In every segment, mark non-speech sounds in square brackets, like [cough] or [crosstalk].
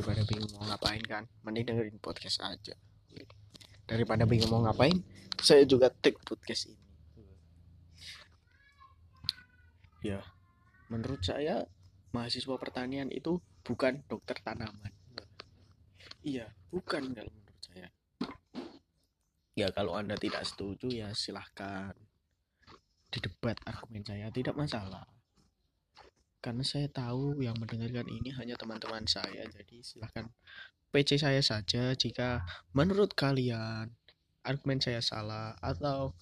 Daripada bingung mau ngapain kan, mending dengerin podcast aja. Daripada bingung mau ngapain, saya juga take podcast ini. Ya, menurut saya mahasiswa pertanian itu bukan dokter tanaman. Iya, bukan kalau menurut saya. Ya kalau Anda tidak setuju ya silahkan didebat argumen saya tidak masalah karena saya tahu yang mendengarkan ini hanya teman-teman saya jadi silahkan PC saya saja jika menurut kalian argumen saya salah atau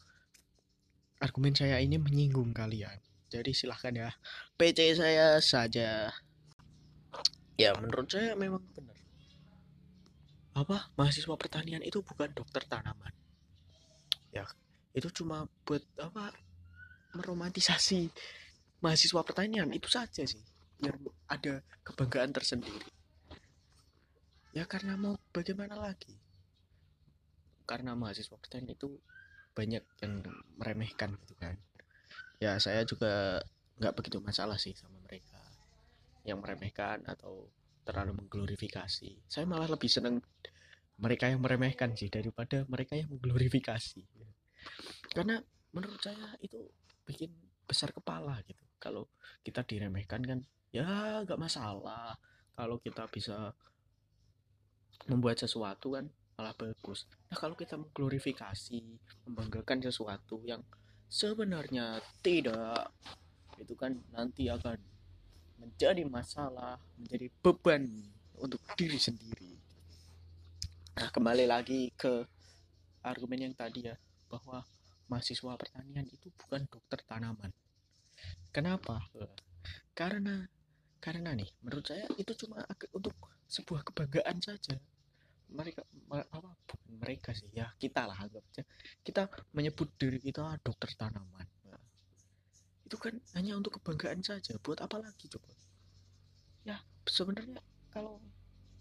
argumen saya ini menyinggung kalian. Jadi silahkan ya PC saya saja. Ya menurut saya memang benar. Apa? Mahasiswa pertanian itu bukan dokter tanaman. Ya itu cuma buat apa? Meromantisasi mahasiswa pertanian itu saja sih biar ada kebanggaan tersendiri. Ya karena mau bagaimana lagi? Karena mahasiswa pertanian itu banyak yang meremehkan gitu kan. Ya saya juga nggak begitu masalah sih sama mereka yang meremehkan atau terlalu mengglorifikasi. Saya malah lebih seneng mereka yang meremehkan sih daripada mereka yang mengglorifikasi. Karena menurut saya itu bikin besar kepala gitu. Kalau kita diremehkan kan ya nggak masalah. Kalau kita bisa membuat sesuatu kan malah bagus. Nah kalau kita mengglorifikasi membanggakan sesuatu yang sebenarnya tidak itu kan nanti akan menjadi masalah menjadi beban untuk diri sendiri. Nah kembali lagi ke argumen yang tadi ya bahwa mahasiswa pertanian itu bukan dokter tanaman Kenapa? Karena karena nih menurut saya itu cuma untuk sebuah kebanggaan saja. Mereka apa bukan mereka sih ya kita lah anggap aja kita menyebut diri kita dokter tanaman. Nah, itu kan hanya untuk kebanggaan saja. Buat apa lagi coba? Ya sebenarnya kalau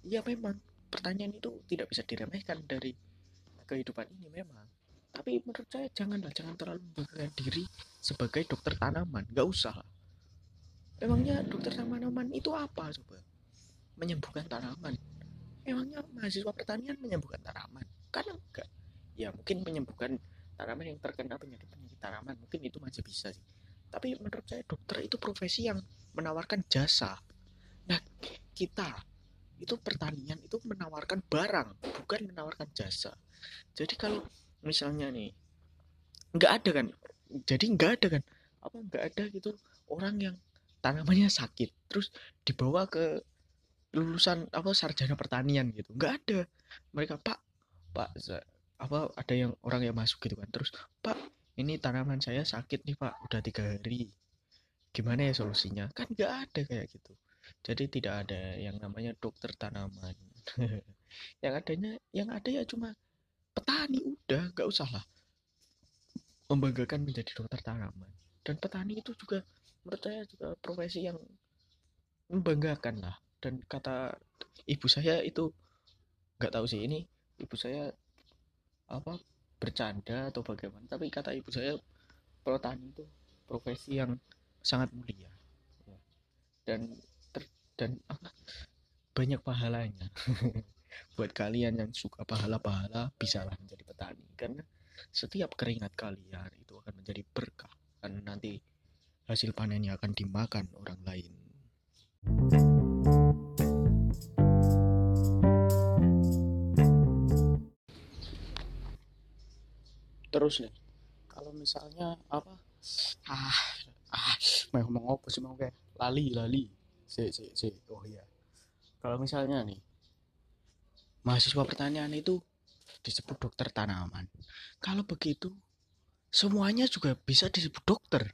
ya memang pertanyaan itu tidak bisa diremehkan dari kehidupan ini memang tapi menurut saya janganlah jangan terlalu membanggakan diri sebagai dokter tanaman nggak usah. Emangnya dokter tanaman itu apa coba? Menyembuhkan tanaman. Emangnya mahasiswa pertanian menyembuhkan tanaman? Karena enggak. Ya mungkin menyembuhkan tanaman yang terkena penyakit penyakit tanaman mungkin itu masih bisa sih. Tapi menurut saya dokter itu profesi yang menawarkan jasa. Nah kita itu pertanian itu menawarkan barang bukan menawarkan jasa. Jadi kalau misalnya nih nggak ada kan? Jadi nggak ada kan? Apa nggak ada gitu? Orang yang tanamannya sakit terus dibawa ke lulusan apa sarjana pertanian gitu. Nggak ada. Mereka pak pak apa ada yang orang yang masuk gitu kan. Terus pak ini tanaman saya sakit nih pak udah tiga hari. Gimana ya solusinya? Kan nggak ada kayak gitu. Jadi tidak ada yang namanya dokter tanaman. [laughs] Yang adanya yang ada ya cuma petani udah nggak usah lah. Membanggakan menjadi dokter tanaman. Dan petani itu juga menurut saya juga profesi yang membanggakan lah. Dan kata ibu saya itu nggak tahu sih ini ibu saya apa bercanda atau bagaimana. Tapi kata ibu saya petani itu profesi yang sangat mulia. Dan ter, dan banyak pahalanya [laughs] buat kalian yang suka pahala-pahala bisalah menjadi petani karena setiap keringat kalian itu akan menjadi berkah dan nanti hasil panennya akan dimakan orang lain. Terus nih, kalau misalnya apa? Ah, ah, mau ngomong apa sih mau kayak lali lali. Si si si. Oh iya. Kalau misalnya nih, mahasiswa pertanian itu disebut dokter tanaman. Kalau begitu, semuanya juga bisa disebut dokter.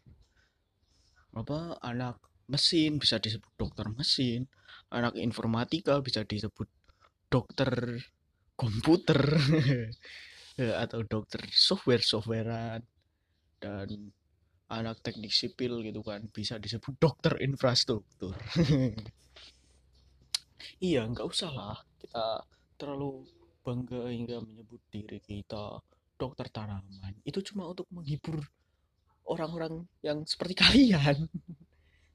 Apa anak mesin bisa disebut dokter mesin, anak informatika bisa disebut dokter komputer [laughs] atau dokter software softwarean dan anak teknik sipil gitu kan bisa disebut dokter infrastruktur [laughs] iya nggak usah lah kita terlalu bangga hingga menyebut diri kita dokter tanaman. Itu cuma untuk menghibur orang-orang yang seperti [laughs] kalian.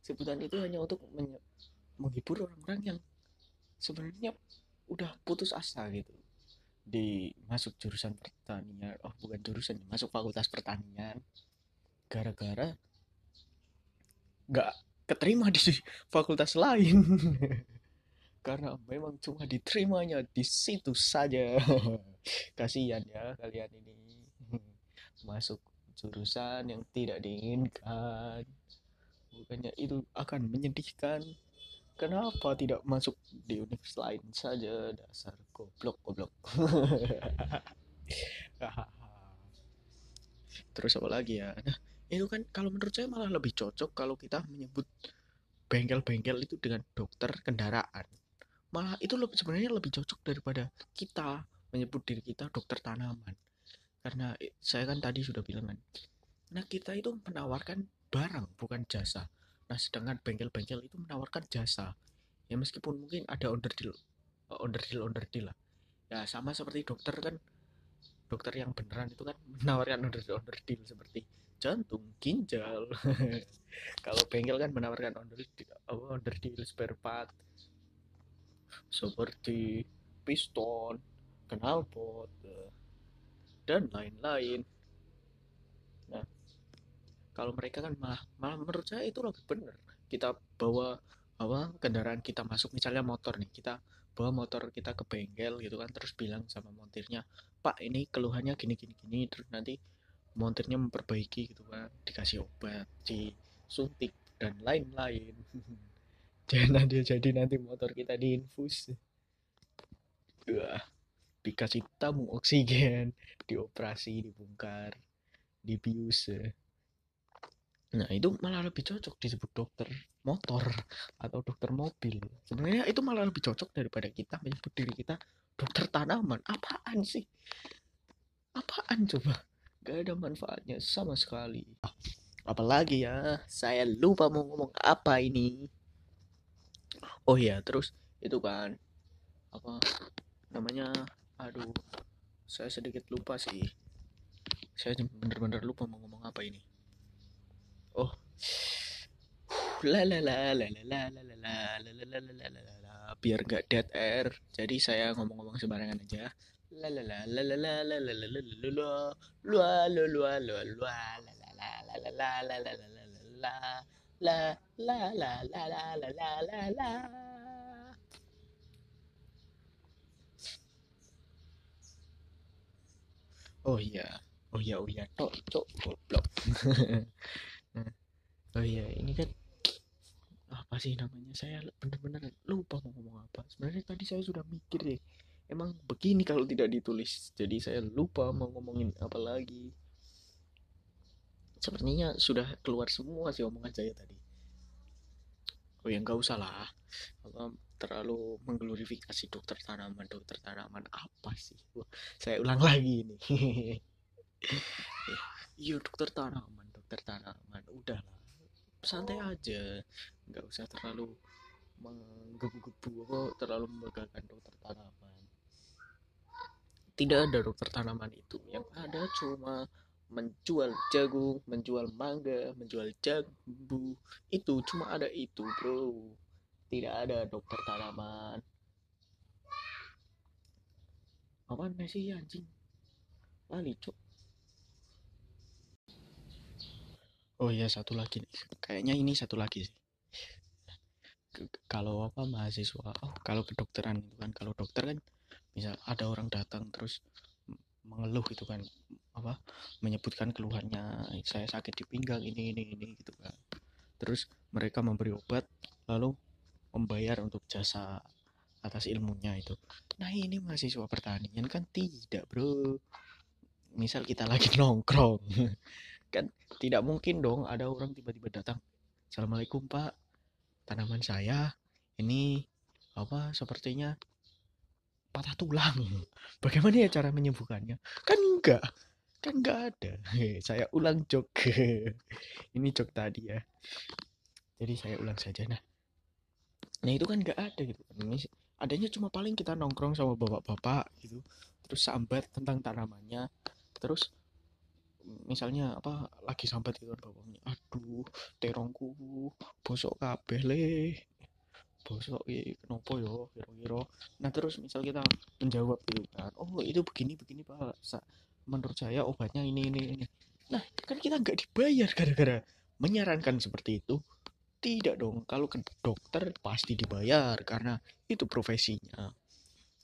Sebutan itu hanya untuk menghibur orang-orang yang sebenarnya udah putus asa gitu. Di masuk jurusan pertanian oh bukan jurusan masuk fakultas pertanian. Gara-gara nggak keterima di [laughs] fakultas lain [laughs] karena memang cuma diterimanya di situ saja. [laughs] Kasihan ya kalian ini. [laughs] Masuk jurusan yang tidak diinginkan. Bukannya itu akan menyedihkan. Kenapa tidak masuk di universitas lain saja? Dasar goblok goblok. [laughs] Terus apa lagi ya? Nah itu kan kalau menurut saya malah lebih cocok kalau kita menyebut bengkel-bengkel itu dengan dokter kendaraan malah itu lebih, sebenarnya lebih cocok daripada kita menyebut diri kita dokter tanaman karena saya kan tadi sudah bilang kan nah kita itu menawarkan barang bukan jasa Nah, sedangkan bengkel-bengkel itu menawarkan jasa. Ya meskipun mungkin ada under deal, under deal, under deal lah. Ya sama seperti dokter kan, dokter yang beneran itu kan [laughs] menawarkan under under deal seperti jantung, ginjal. [laughs] Kalau bengkel kan menawarkan under deal, under deal spare part seperti piston, knalpot, dan lain-lain. Kalau mereka kan malah malah menurut saya itu lebih benar. Kita bawa apa kendaraan kita masuk misalnya motor nih kita bawa motor kita ke bengkel gitu kan terus bilang sama montirnya pak ini keluhannya gini gini gini terus nanti montirnya memperbaiki gitu kan dikasih obat suntik dan lain-lain [laughs] jangan dia jadi nanti motor kita diinfus Wah, dikasih tabung oksigen dioperasi dibongkar dibius Nah, itu malah lebih cocok disebut dokter motor atau dokter mobil. Sebenarnya itu malah lebih cocok daripada kita menyebut diri kita dokter tanaman. Apaan sih? Apaan coba? Gak ada manfaatnya sama sekali. Apalagi ya, saya lupa mau ngomong apa ini. Oh iya, terus itu kan apa namanya? Aduh, saya sedikit lupa sih. Saya bener-bener lupa mau ngomong apa ini oh la la la la la la la la la la la la biar nggak dead air jadi saya ngomong-ngomong sembarangan aja la la la la la Oh iya, oh iya, oh iya, tok, tok, goblok. [laughs] oh iya ini kan apa sih namanya? Saya benar-benar lupa mau ngomong apa. Sebenarnya tadi saya sudah mikir deh. Emang begini kalau tidak ditulis jadi saya lupa mau ngomongin apa lagi sepertinya sudah keluar semua sih omongan saya tadi. Oh ya nggak usah lah. Apa terlalu mengglorifikasi dokter tanaman dokter tanaman apa sih? Wah, saya ulang lagi ini. Iya [laughs] dokter tanaman dokter tanaman. Udahlah santai aja. Nggak usah terlalu menggebu-gebu kok terlalu membanggakan dokter tanaman. Tidak ada dokter tanaman itu. Yang ada cuma menjual jagung menjual mangga menjual jambu. Itu cuma ada itu bro. Tidak ada dokter tanaman. Apa sih anjing? Lali cok. Oh iya satu lagi kayaknya ini satu lagi sih. Kalau apa mahasiswa oh kalau kedokteran itu kan. Kalau dokter kan misal ada orang datang terus mengeluh gitu kan apa menyebutkan keluhannya saya sakit di pinggang ini ini ini gitu kan. Terus mereka memberi obat lalu membayar untuk jasa atas ilmunya itu. Nah ini mahasiswa pertanian kan tidak bro. Misal kita lagi [laughs] nongkrong kan tidak mungkin dong ada orang tiba-tiba datang assalamualaikum pak. Tanaman saya ini apa sepertinya patah tulang. [laughs] Bagaimana ya cara menyembuhkannya? Kan enggak kan enggak ada. [laughs] Saya ulang jok [laughs] ini jok tadi ya. Jadi saya ulang saja nah. Nah itu kan enggak ada gitu. Adanya cuma paling kita nongkrong sama bapak-bapak gitu. Terus sambat tentang tanamannya. Terus misalnya apa lagi sambat gitu kan bapaknya. Aduh terongku bosok kabeh le. Bosok ya kenapa yo kira-kira. Nah terus misal kita menjawab gitu kan oh itu begini begini pak menurut saya obatnya ini ini ini. Nah kan kita nggak dibayar gara-gara menyarankan seperti itu. Tidak dong kalau ke dokter pasti dibayar karena itu profesinya.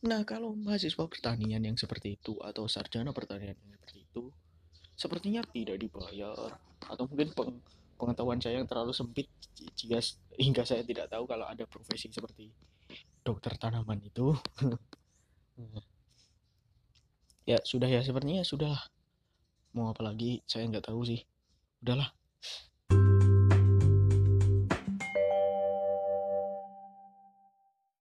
Nah kalau mahasiswa pertanian yang seperti itu atau sarjana pertanian yang seperti itu sepertinya tidak dibayar. Atau mungkin peng pengetahuan saya yang terlalu sempit jika hingga saya tidak tahu kalau ada profesi seperti dokter tanaman itu [laughs] ya sudah ya sepertinya sudah. Mau apa lagi? Saya nggak tahu sih. Udahlah